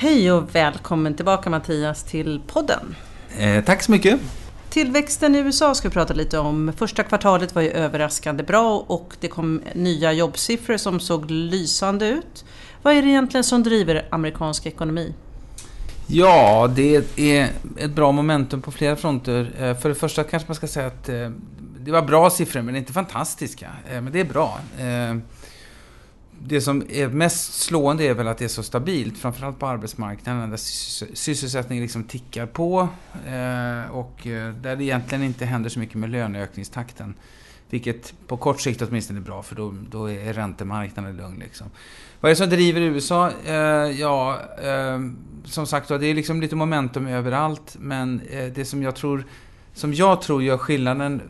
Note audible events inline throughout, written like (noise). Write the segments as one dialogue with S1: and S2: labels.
S1: Hej och välkommen tillbaka Mattias till podden.
S2: Eh, tack så mycket.
S1: Tillväxten i USA ska vi prata lite om. Första kvartalet var ju överraskande bra och det kom nya jobbsiffror som såg lysande ut. Vad är det egentligen som driver amerikansk ekonomi?
S2: Ja, det är ett bra momentum på flera fronter. Eh, för det första kanske man ska säga att eh, det var bra siffror, men inte fantastiska. Eh, men det är bra. Det som är mest slående är väl att det är så stabilt, framförallt på arbetsmarknaden, där sysselsättningen liksom tickar på eh, och eh, där det egentligen inte händer så mycket med löneökningstakten. Vilket på kort sikt åtminstone är bra, för då, då är räntemarknaden lugn. Liksom. Vad är det som driver USA? Eh, ja, eh, som sagt det är liksom lite momentum överallt. Men eh, det som jag tror, som jag tror gör skillnaden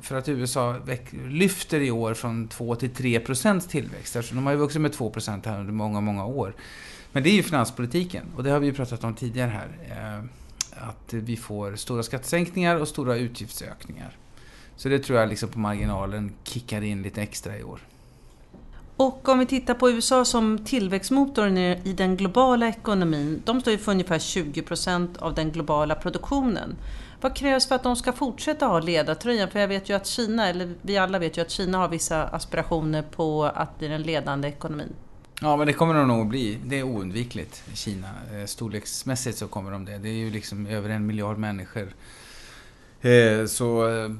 S2: för att USA lyfter i år från 2 till 3 procents tillväxt. Alltså, de har ju vuxit med 2 procent här under många, många år. Men det är ju finanspolitiken och det har vi ju pratat om tidigare här. Eh, att vi får stora skattesänkningar och stora utgiftsökningar. Så det tror jag liksom på marginalen kickar in lite extra i år.
S1: Och om vi tittar på USA som tillväxtmotorn i den globala ekonomin. De står ju för ungefär 20% av den globala produktionen. Vad krävs för att de ska fortsätta ha ledartröjan? För jag vet ju att Kina, eller vi alla vet ju att Kina har vissa aspirationer på att bli den ledande ekonomin.
S2: Ja, men det kommer de nog att bli. Det är oundvikligt, Kina. Eh, storleksmässigt så kommer de det. Det är ju liksom över en miljard människor eh, så eh,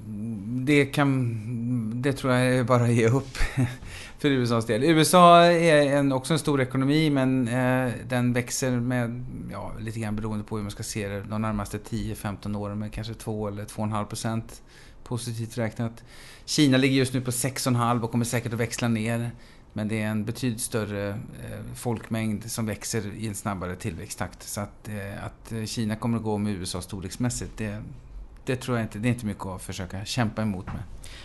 S2: det kan, det tror jag är bara att ge upp (laughs) för USAs del. USA är en, också en stor ekonomi men eh, den växer med, ja lite grann beroende på hur man ska se det, de närmaste 10-15 åren med kanske 2 eller 2,5 procent positivt räknat. Kina ligger just nu på 6,5 och kommer säkert att växla ner. Men det är en betydligt större eh, folkmängd som växer i en snabbare tillväxttakt. Så att, eh, att Kina kommer att gå med USA storleksmässigt, det, det tror jag inte, det är inte mycket att försöka kämpa emot med.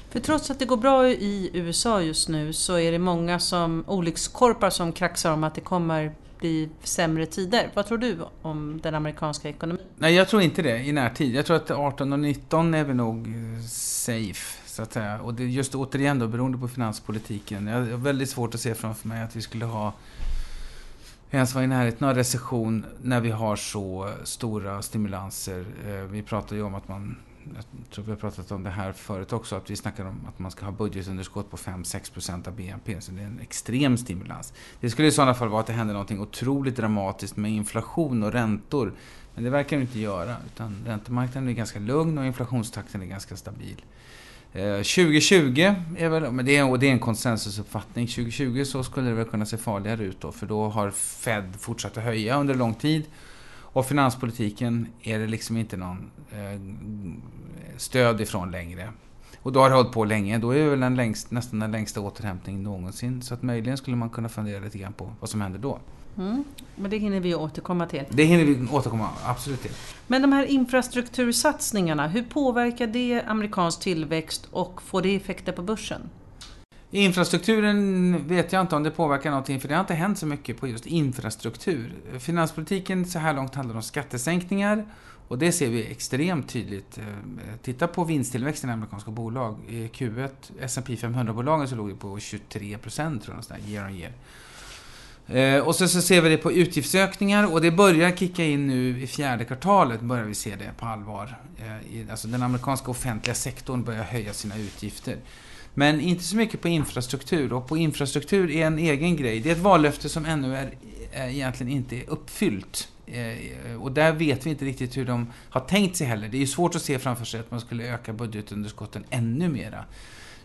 S1: För trots att det går bra i USA just nu så är det många som, olyckskorpar som kraxar om att det kommer bli sämre tider. Vad tror du om den amerikanska ekonomin?
S2: Nej, jag tror inte det i närtid. Jag tror att 18 och 19 är vi nog eh, safe, så att säga. Och det just återigen då, beroende på finanspolitiken. Jag har väldigt svårt att se framför mig att vi skulle ha ens vara i närheten av recession när vi har så stora stimulanser. Eh, vi pratar ju om att man, jag tror vi har pratat om det här förut också, att vi snackar om att man ska ha budgetunderskott på 5-6% av BNP. Så det är en extrem stimulans. Det skulle i sådana fall vara att det händer någonting otroligt dramatiskt med inflation och räntor. Men det verkar det inte göra, utan räntemarknaden är ganska lugn och inflationstakten är ganska stabil. Eh, 2020 är väl, men det är, och det är en konsensusuppfattning, 2020 så skulle det väl kunna se farligare ut då, för då har Fed fortsatt att höja under lång tid. Och finanspolitiken är det liksom inte någon eh, stöd ifrån längre. Och då har det hållit på länge. Då är det väl den längst, nästan den längsta återhämtningen någonsin. Så att möjligen skulle man kunna fundera lite grann på vad som händer då.
S1: Mm. Men det hinner vi återkomma till.
S2: Det hinner vi återkomma absolut till.
S1: Men de här infrastruktursatsningarna, hur påverkar det amerikansk tillväxt och får det effekter på börsen?
S2: Infrastrukturen vet jag inte om det påverkar någonting, för det har inte hänt så mycket på just infrastruktur. Finanspolitiken så här långt handlar om skattesänkningar och det ser vi extremt tydligt. Eh, titta på vinsttillväxten i amerikanska bolag. I Q1, S&P 500-bolagen så låg det på 23 procent, tror jag, year on year. Eh, och så, så ser vi det på utgiftsökningar och det börjar kicka in nu i fjärde kvartalet, börjar vi se det på allvar. Eh, alltså den amerikanska offentliga sektorn börjar höja sina utgifter. Men inte så mycket på infrastruktur och på infrastruktur är en egen grej. Det är ett vallöfte som ännu är, egentligen inte är uppfyllt. Eh, och där vet vi inte riktigt hur de har tänkt sig heller. Det är ju svårt att se framför sig att man skulle öka budgetunderskotten ännu mera.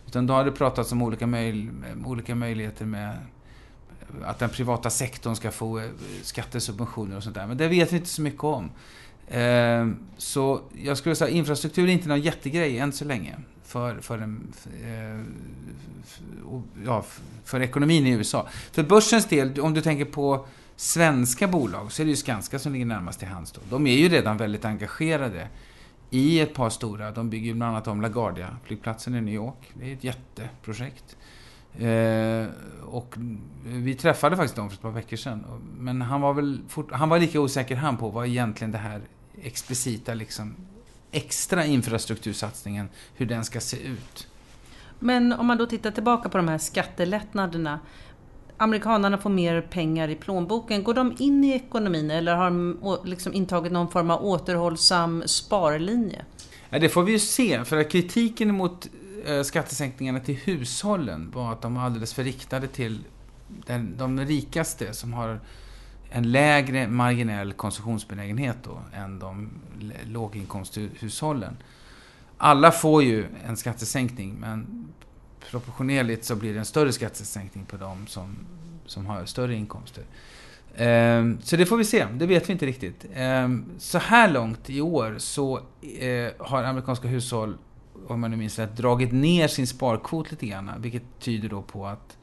S2: Utan då har det pratats om olika, möj olika möjligheter med att den privata sektorn ska få eh, skattesubventioner och sånt där. Men det vet vi inte så mycket om. Ehm, så jag skulle säga infrastruktur är inte någon jättegrej än så länge för, för, en, för, eh, ja, för ekonomin i USA. För börsens del, om du tänker på svenska bolag, så är det ju Skanska som ligger närmast till hands. Då. De är ju redan väldigt engagerade i ett par stora. De bygger ju bland annat om LaGuardia-flygplatsen i New York. Det är ett jätteprojekt. Eh, och vi träffade faktiskt dem för ett par veckor sedan. Men han var väl fort, han var lika osäker han på vad egentligen det här explicita liksom extra infrastruktursatsningen, hur den ska se ut.
S1: Men om man då tittar tillbaka på de här skattelättnaderna. amerikanerna får mer pengar i plånboken, går de in i ekonomin eller har de liksom intagit någon form av återhållsam sparlinje?
S2: Ja, det får vi ju se, för att kritiken mot eh, skattesänkningarna till hushållen var att de var alldeles för riktade till den, de rikaste som har en lägre marginell konsumtionsbenägenhet då, än de låginkomsthushållen. Alla får ju en skattesänkning, men proportionerligt så blir det en större skattesänkning på de som, som har större inkomster. Ehm, så det får vi se, det vet vi inte riktigt. Ehm, så här långt i år så eh, har amerikanska hushåll, om man nu minns rätt, dragit ner sin sparkvot lite grann. Vilket tyder då på att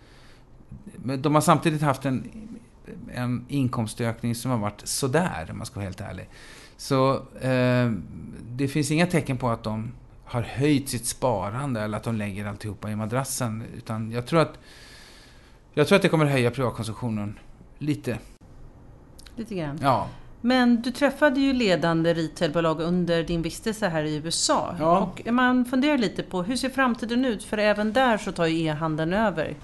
S2: de har samtidigt haft en, en inkomstökning som har varit sådär, om man ska vara helt ärlig. Så eh, det finns inga tecken på att de har höjt sitt sparande eller att de lägger alltihopa i madrassen. Utan jag tror att, jag tror att det kommer höja privatkonsumtionen lite.
S1: Lite grann?
S2: Ja.
S1: Men du träffade ju ledande retailbolag under din vistelse här i USA.
S2: Ja.
S1: Och man funderar lite på hur ser framtiden ut? För även där så tar ju e-handeln över.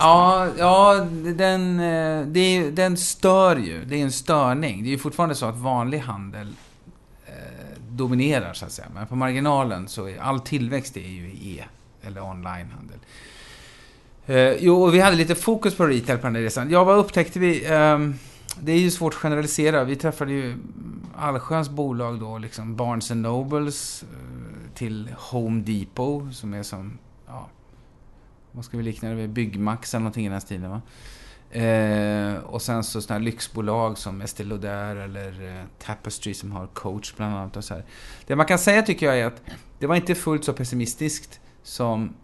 S2: Ja, ja den, eh, det, den stör ju. Det är en störning. Det är ju fortfarande så att vanlig handel dominerar så att säga. Men på marginalen så är all tillväxt är ju e eller onlinehandel. Eh, jo, och vi hade lite fokus på retail på den här resan. Ja, vad upptäckte vi? Eh, det är ju svårt att generalisera. Vi träffade ju allsköns bolag då, liksom Barnes Nobles eh, till Home Depot som är som, ja, vad ska vi likna det vid? Byggmax eller någonting i den här stilen va? Eh, och sen så sådana här lyxbolag som Estée Lauder eller eh, Tapestry som har coach bland annat. Och så här. Det man kan säga tycker jag är att det var inte fullt så pessimistiskt som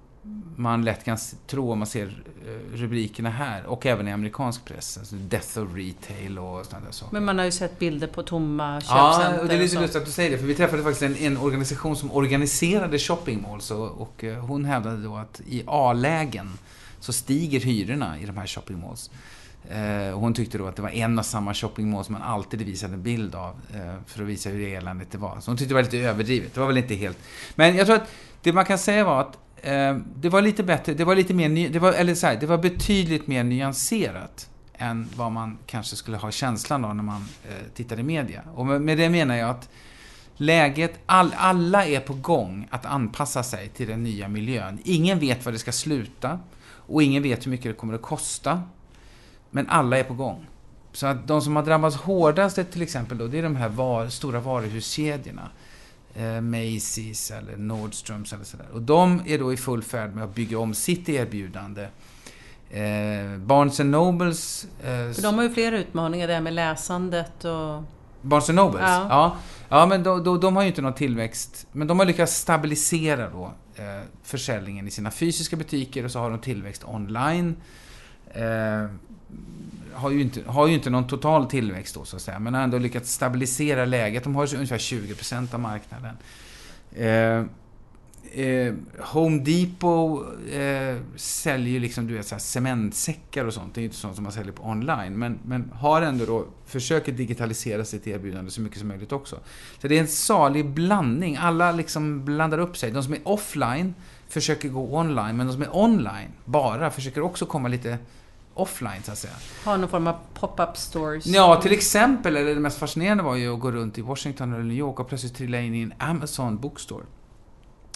S2: man lätt kan tro om man ser eh, rubrikerna här och även i amerikansk press. Alltså Death of Retail och sådana där saker.
S1: Men man har ju sett bilder på tomma köpcenter.
S2: Ja, och det är lite lustigt att du säger det. För vi träffade faktiskt en, en organisation som organiserade shoppingmalls och, och eh, hon hävdade då att i A-lägen så stiger hyrorna i de här shoppingmalls. Eh, hon tyckte då att det var en och samma shoppingmall som man alltid visade en bild av för att visa hur eländigt det var. Så hon tyckte det var lite överdrivet. Det var väl inte helt... Men jag tror att det man kan säga var att Eh, det var lite bättre, det var lite mer, det var, eller så här, det var betydligt mer nyanserat än vad man kanske skulle ha känslan av när man eh, tittar i media. Och med, med det menar jag att läget, all, alla är på gång att anpassa sig till den nya miljön. Ingen vet var det ska sluta. Och ingen vet hur mycket det kommer att kosta. Men alla är på gång. Så att de som har drabbats hårdast är till exempel då, det är de här var, stora varuhuskedjorna. Eh, Macy's eller Nordstroms eller sådär. Och de är då i full färd med att bygga om sitt erbjudande. Eh, Barnes Nobles...
S1: Eh, För de har ju flera utmaningar, det här med läsandet och...
S2: Barnes Nobles? Ja. ja. Ja, men då, då, de har ju inte någon tillväxt. Men de har lyckats stabilisera då eh, försäljningen i sina fysiska butiker och så har de tillväxt online. Eh, har, ju inte, har ju inte någon total tillväxt då så att säga, men har ändå lyckats stabilisera läget. De har ungefär 20% av marknaden. Eh, eh, Home Depot eh, säljer liksom, du vet, så här, cementsäckar och sånt. Det är ju inte sånt som man säljer på online. Men, men har ändå då, försöker digitalisera sitt erbjudande så mycket som möjligt också. Så det är en salig blandning. Alla liksom blandar upp sig. De som är offline försöker gå online, men de som är online bara försöker också komma lite offline så att säga.
S1: Ha någon form av pop-up stores?
S2: Ja, till exempel, eller det mest fascinerande var ju att gå runt i Washington eller New York och plötsligt trilla in i en Amazon bookstore.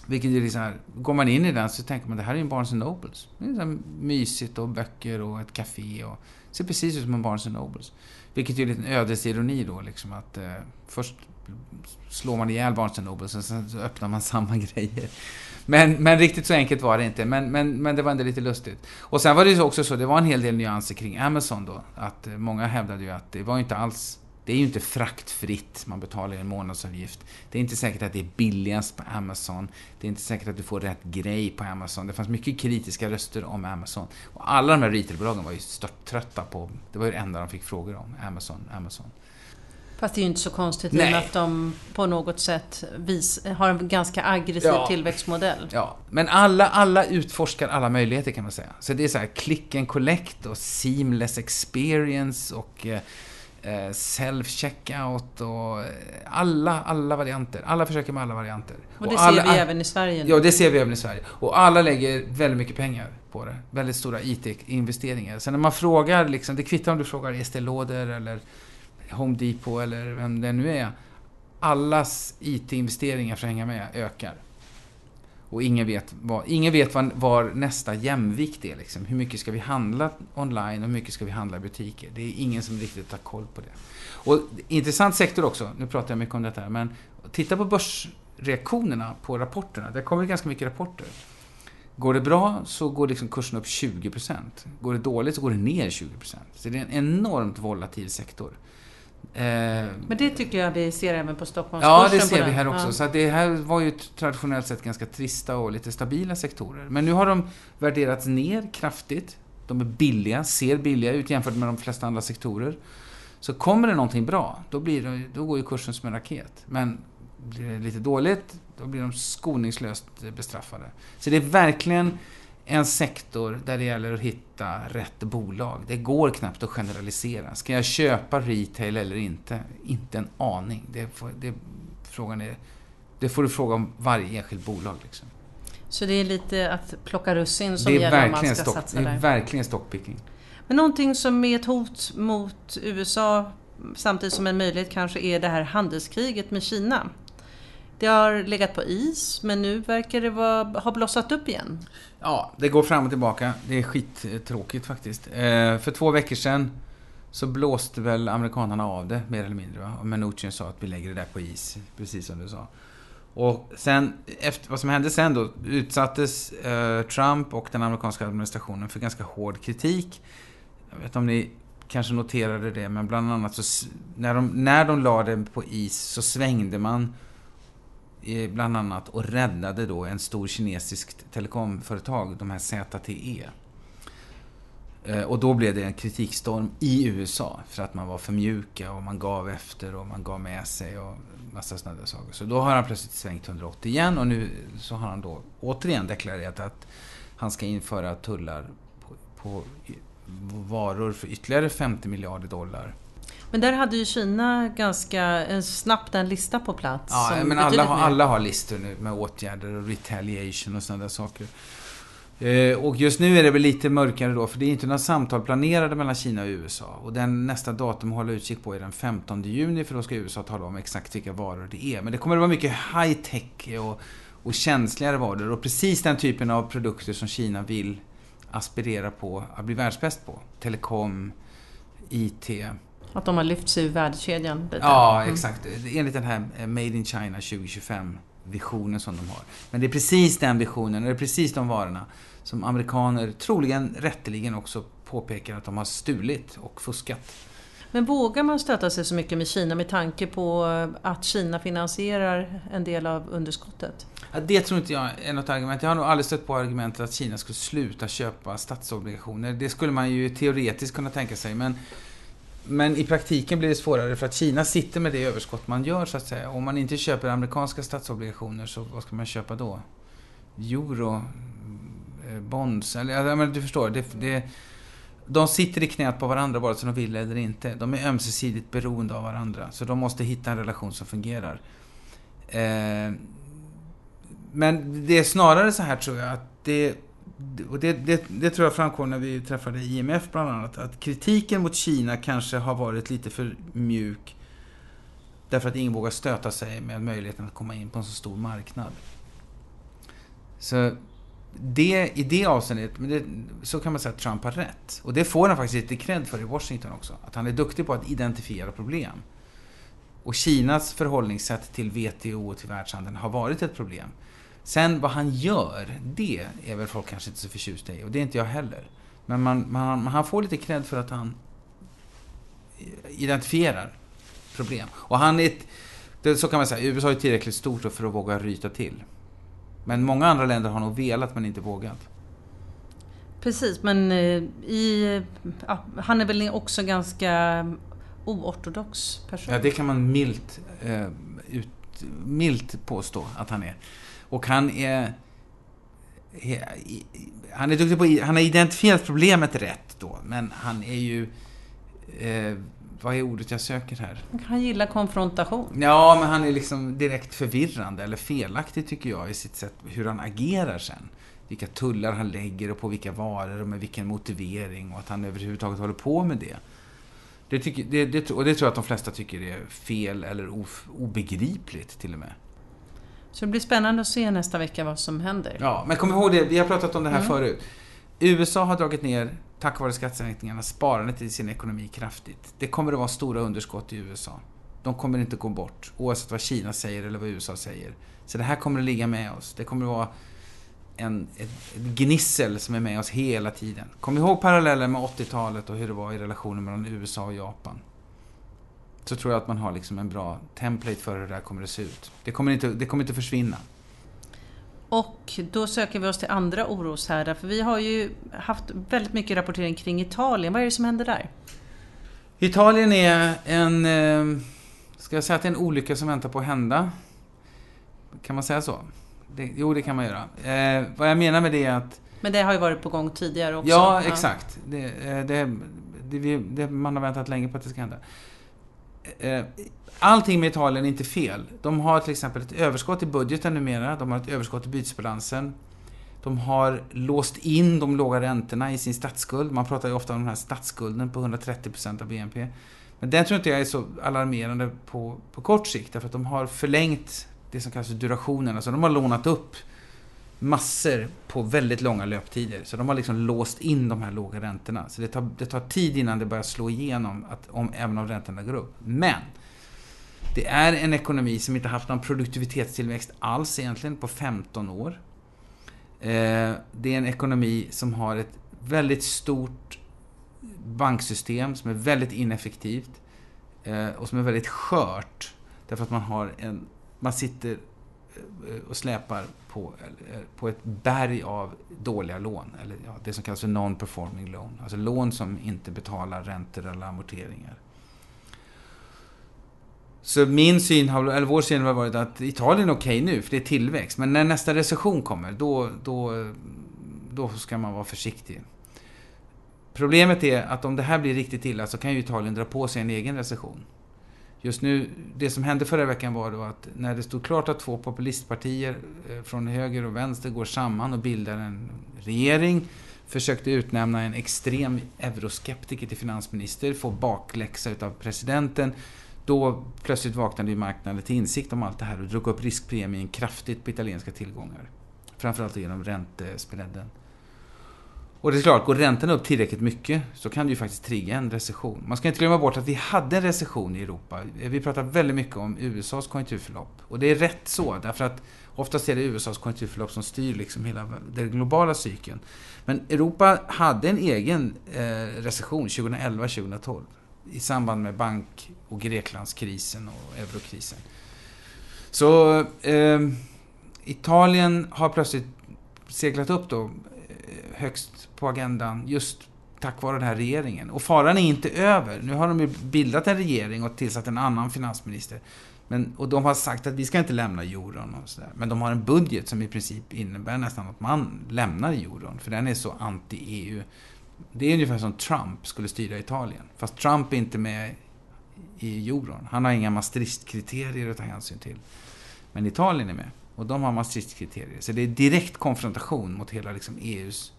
S2: Vilket är liksom här, går man in i den så tänker man det här är ju en Barnes Nobles. Det är så mysigt och böcker och ett café och ser precis ut som en Barnes Nobles. Vilket är en liten ödesironi då liksom att eh, först slår man ihjäl Barnes Nobles och sen så öppnar man samma (laughs) grejer. Men, men riktigt så enkelt var det inte. Men, men, men det var ändå lite lustigt. Och sen var det ju också så, det var en hel del nyanser kring Amazon då. Att eh, många hävdade ju att det var inte alls det är ju inte fraktfritt, man betalar en månadsavgift. Det är inte säkert att det är billigast på Amazon. Det är inte säkert att du får rätt grej på Amazon. Det fanns mycket kritiska röster om Amazon. Och alla de här retailbolagen var ju stört trötta på, det var ju det enda de fick frågor om, Amazon, Amazon.
S1: Fast det är ju inte så konstigt i att de på något sätt vis, har en ganska aggressiv ja. tillväxtmodell.
S2: Ja, men alla, alla utforskar alla möjligheter kan man säga. Så det är så här click and collect och seamless experience och eh, Eh, self-checkout och eh, alla, alla varianter. Alla försöker med alla varianter.
S1: Och det
S2: och
S1: ser
S2: alla,
S1: vi även i Sverige nu.
S2: Ja, det ser vi även i Sverige. Och alla lägger väldigt mycket pengar. på det. Väldigt stora IT-investeringar. Sen när man frågar, liksom, det kvittar om du frågar Estée Lauder eller Home Depot eller vem det nu är. Allas IT-investeringar för att hänga med ökar. Och ingen vet, vad, ingen vet var, var nästa jämvikt är. Liksom. Hur mycket ska vi handla online och hur mycket ska vi handla i butiker? Det är ingen som riktigt har koll på det. Och intressant sektor också, nu pratar jag mycket om detta, men titta på börsreaktionerna på rapporterna. Det kommer ganska mycket rapporter. Går det bra så går liksom kursen upp 20%. Går det dåligt så går det ner 20%. Så det är en enormt volatil sektor.
S1: Eh, Men det tycker jag vi ser även på Stockholmsbörsen.
S2: Ja, det ser vi här också. Ja. Så det här var ju traditionellt sett ganska trista och lite stabila sektorer. Men nu har de värderats ner kraftigt. De är billiga, ser billiga ut jämfört med de flesta andra sektorer. Så kommer det någonting bra, då, blir det, då går ju kursen som en raket. Men blir det lite dåligt, då blir de skoningslöst bestraffade. Så det är verkligen en sektor där det gäller att hitta rätt bolag. Det går knappt att generalisera. Ska jag köpa retail eller inte? Inte en aning. Det, det, frågan är, det får du fråga om varje enskilt bolag. Liksom.
S1: Så det är lite att plocka russin som gäller om man ska
S2: stock,
S1: satsa där?
S2: Det är verkligen stockpicking.
S1: Men någonting som är ett hot mot USA samtidigt som en möjlighet kanske är det här handelskriget med Kina. Det har legat på is, men nu verkar det vara, ha blossat upp igen.
S2: Ja, det går fram och tillbaka. Det är skittråkigt faktiskt. Eh, för två veckor sedan så blåste väl amerikanerna av det, mer eller mindre. Va? Och Mnuchin sa att vi lägger det där på is, precis som du sa. Och sen, efter, vad som hände sen då, utsattes eh, Trump och den amerikanska administrationen för ganska hård kritik. Jag vet inte om ni kanske noterade det, men bland annat så, när de, när de la det på is så svängde man bland annat och räddade då en stor kinesiskt telekomföretag, de här ZTE. Eh, och då blev det en kritikstorm i USA för att man var för mjuka och man gav efter och man gav med sig och massa sådana där saker. Så då har han plötsligt svängt 180 igen och nu så har han då återigen deklarerat att han ska införa tullar på, på varor för ytterligare 50 miljarder dollar.
S1: Men där hade ju Kina ganska snabbt en lista på plats.
S2: Ja, men alla har, alla har listor nu med åtgärder och retaliation och sådana där saker. Eh, och just nu är det väl lite mörkare då, för det är inte några samtal planerade mellan Kina och USA. Och den nästa datum att hålla utkik på är den 15 juni, för då ska USA tala om exakt vilka varor det är. Men det kommer att vara mycket high tech och, och känsligare varor. Och precis den typen av produkter som Kina vill aspirera på att bli världsbäst på. Telekom, IT,
S1: att de har lyft sig ur värdekedjan lite.
S2: Ja, mm. exakt. Enligt den här eh, Made in China 2025 visionen som de har. Men det är precis den visionen, och det är precis de varorna som amerikaner troligen rätteligen också påpekar att de har stulit och fuskat.
S1: Men vågar man stöta sig så mycket med Kina med tanke på att Kina finansierar en del av underskottet?
S2: Ja, det tror inte jag är något argument. Jag har nog aldrig stött på argumentet att Kina skulle sluta köpa statsobligationer. Det skulle man ju teoretiskt kunna tänka sig, men men i praktiken blir det svårare för att Kina sitter med det överskott man gör så att säga. Om man inte köper amerikanska statsobligationer så vad ska man köpa då? Euro? Eh, bonds? Eller, men du förstår. Det, det, de sitter i knät på varandra vare sig de vill eller inte. De är ömsesidigt beroende av varandra. Så de måste hitta en relation som fungerar. Eh, men det är snarare så här tror jag att det och det, det, det, tror jag framkom när vi träffade IMF bland annat, att kritiken mot Kina kanske har varit lite för mjuk därför att ingen vågar stöta sig med möjligheten att komma in på en så stor marknad. Så det, i det avseendet, det, så kan man säga att Trump har rätt. Och det får han faktiskt lite cred för i Washington också. Att han är duktig på att identifiera problem. Och Kinas förhållningssätt till WTO och till världshandeln har varit ett problem. Sen vad han gör, det är väl folk kanske inte så förtjusta i. Och det är inte jag heller. Men man, man, han får lite cred för att han identifierar problem. Och han är ett, så kan man säga, USA är tillräckligt stort för att våga ryta till. Men många andra länder har nog velat men inte vågat.
S1: Precis, men eh, i, ja, han är väl också ganska oortodox person?
S2: Ja, det kan man milt, eh, ut, milt påstå att han är. Och han är... Han är duktig på... Han har identifierat problemet rätt då, men han är ju... Eh, vad är ordet jag söker här?
S1: Han gillar konfrontation.
S2: Ja, men han är liksom direkt förvirrande eller felaktig tycker jag i sitt sätt hur han agerar sen. vilka tullar han lägger och på vilka varor och med vilken motivering och att han överhuvudtaget håller på med det. Det, tycker, det, det, och det tror jag att de flesta tycker är fel eller of, obegripligt till och med.
S1: Så det blir spännande att se nästa vecka vad som händer.
S2: Ja, men kom ihåg det, vi har pratat om det här mm. förut. USA har dragit ner, tack vare skattesänkningarna, sparandet i sin ekonomi kraftigt. Det kommer att vara stora underskott i USA. De kommer inte gå bort, oavsett vad Kina säger eller vad USA säger. Så det här kommer att ligga med oss. Det kommer att vara en, ett, gnissel som är med oss hela tiden. Kom ihåg parallellen med 80-talet och hur det var i relationen mellan USA och Japan. Så tror jag att man har liksom en bra template för hur det här kommer att se ut. Det kommer inte, det kommer inte försvinna.
S1: Och då söker vi oss till andra oroshärdar, för vi har ju haft väldigt mycket rapportering kring Italien. Vad är det som händer där?
S2: Italien är en, eh, ska jag säga att det är en olycka som väntar på att hända? Kan man säga så? Det, jo, det kan man göra. Eh, vad jag menar med det är att...
S1: Men det har ju varit på gång tidigare också.
S2: Ja, exakt. Det, eh, det, det, det, man har väntat länge på att det ska hända. Eh, allting med Italien är inte fel. De har till exempel ett överskott i budgeten numera. De har ett överskott i bytesbalansen. De har låst in de låga räntorna i sin statsskuld. Man pratar ju ofta om den här statsskulden på 130% av BNP. Men den tror inte jag är så alarmerande på, på kort sikt, därför att de har förlängt det som kallas för durationen. Alltså de har lånat upp massor på väldigt långa löptider. Så de har liksom låst in de här låga räntorna. Så det tar, det tar tid innan det börjar slå igenom, att, om, även om räntorna går upp. Men! Det är en ekonomi som inte haft någon produktivitetstillväxt alls egentligen på 15 år. Eh, det är en ekonomi som har ett väldigt stort banksystem som är väldigt ineffektivt eh, och som är väldigt skört. Därför att man har en man sitter Eh, och släpar på, eh, på ett berg av dåliga lån. Eller ja, det som kallas för non-performing loan. Alltså lån som inte betalar räntor eller amorteringar. Så min syn, eller vår syn har varit att Italien är okej okay nu, för det är tillväxt. Men när nästa recession kommer, då, då, då ska man vara försiktig. Problemet är att om det här blir riktigt illa så kan ju Italien dra på sig en egen recession. Just nu, det som hände förra veckan var då att när det stod klart att två populistpartier eh, från höger och vänster går samman och bildar en regering, försökte utnämna en extrem euroskeptiker till finansminister, få bakläxa utav presidenten. Då plötsligt vaknade ju marknaden till insikt om allt det här och drog upp riskpremien kraftigt på italienska tillgångar. Framförallt genom räntespreaden. Och det är klart, går räntorna upp tillräckligt mycket så kan det ju faktiskt trigga en recession. Man ska inte glömma bort att vi hade en recession i Europa. Vi pratar väldigt mycket om USAs konjunkturförlopp. Och det är rätt så, därför att oftast är det USAs konjunkturförlopp som styr liksom hela den globala cykeln. Men Europa hade en egen eh, recession 2011-2012 i samband med bank och Greklandskrisen och eurokrisen. Så eh, Italien har plötsligt seglat upp då högst på agendan just tack vare den här regeringen. Och faran är inte över. Nu har de ju bildat en regering och tillsatt en annan finansminister. Men, och de har sagt att vi ska inte lämna euron och sådär. Men de har en budget som i princip innebär nästan att man lämnar euron. För den är så anti-EU. Det är ungefär som Trump skulle styra Italien. Fast Trump är inte med i euron. Han har inga Maastricht-kriterier att ta hänsyn till. Men Italien är med. Och de har Maastricht-kriterier. Så det är direkt konfrontation mot hela liksom, EUs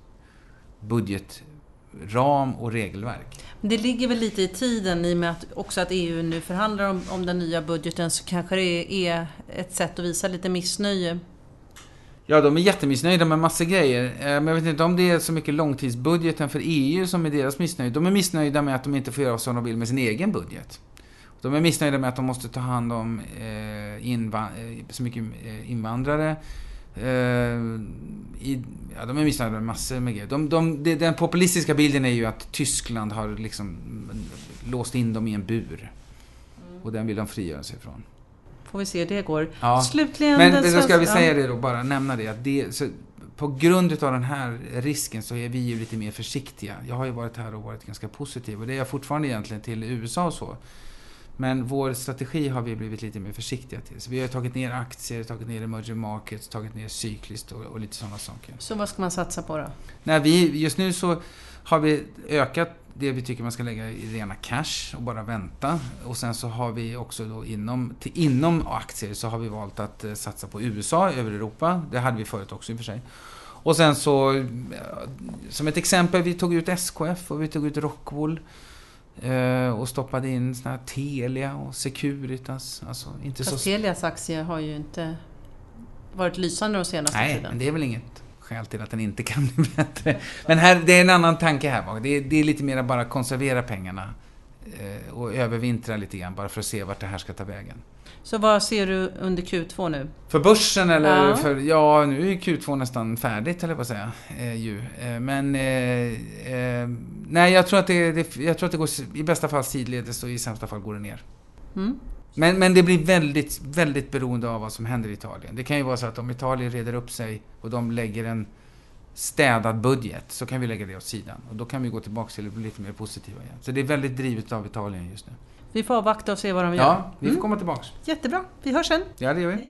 S2: budgetram och regelverk.
S1: Det ligger väl lite i tiden i och med att också att EU nu förhandlar om, om den nya budgeten så kanske det är ett sätt att visa lite missnöje.
S2: Ja, de är jättemissnöjda med massor grejer. Eh, men jag vet inte om det är så mycket långtidsbudgeten för EU som är deras missnöje. De är missnöjda med att de inte får göra som de vill med sin egen budget. De är missnöjda med att de måste ta hand om eh, eh, så mycket invandrare. Uh, i, ja, de är missnöjda med massor med grejer. De, de, de, den populistiska bilden är ju att Tyskland har liksom låst in dem i en bur. Mm. Och den vill de frigöra sig från.
S1: Får vi se hur det går. Ja. Slutligen...
S2: Men så ska vi säga det då, bara nämna det. Att det så, på grund av den här risken så är vi ju lite mer försiktiga. Jag har ju varit här och varit ganska positiv och det är jag fortfarande egentligen till USA och så. Men vår strategi har vi blivit lite mer försiktiga till. Så vi har tagit ner aktier, tagit ner emerging markets, tagit ner cykliskt och, och lite sådana saker.
S1: Så vad ska man satsa på då?
S2: Nej, vi, just nu så har vi ökat det vi tycker man ska lägga i rena cash och bara vänta. Och sen så har vi också då inom, till, inom aktier så har vi valt att eh, satsa på USA över Europa. Det hade vi förut också i och för sig. Och sen så, som ett exempel, vi tog ut SKF och vi tog ut Rockwool. Eh, och stoppade in såna här Telia och Securitas. Alltså, inte
S1: Fast
S2: så...
S1: Telias aktie har ju inte varit lysande de senaste
S2: Nej,
S1: tiden.
S2: men det är väl inget skäl till att den inte kan bli bättre. Men här, det är en annan tanke här bak. Det är, det är lite mer bara konservera pengarna. Eh, och övervintra lite grann, bara för att se vart det här ska ta vägen.
S1: Så vad ser du under Q2 nu?
S2: För börsen eller
S1: Ja.
S2: för... Ja, nu är Q2 nästan färdigt, på att säga. Eh, ju. Eh, men... Eh, eh, nej, jag tror, att det, det, jag tror att det går i bästa fall sidledes och i sämsta fall går det ner.
S1: Mm.
S2: Men, men det blir väldigt, väldigt beroende av vad som händer i Italien. Det kan ju vara så att om Italien reder upp sig och de lägger en städad budget så kan vi lägga det åt sidan. Och då kan vi gå tillbaka till bli lite mer positiva igen. Så det är väldigt drivet av Italien just nu.
S1: Vi får avvakta och se vad de gör.
S2: Ja, vi får
S1: Mm.
S2: komma tillbaks.
S1: Jättebra, vi hörs sen.
S2: Ja, det gör vi.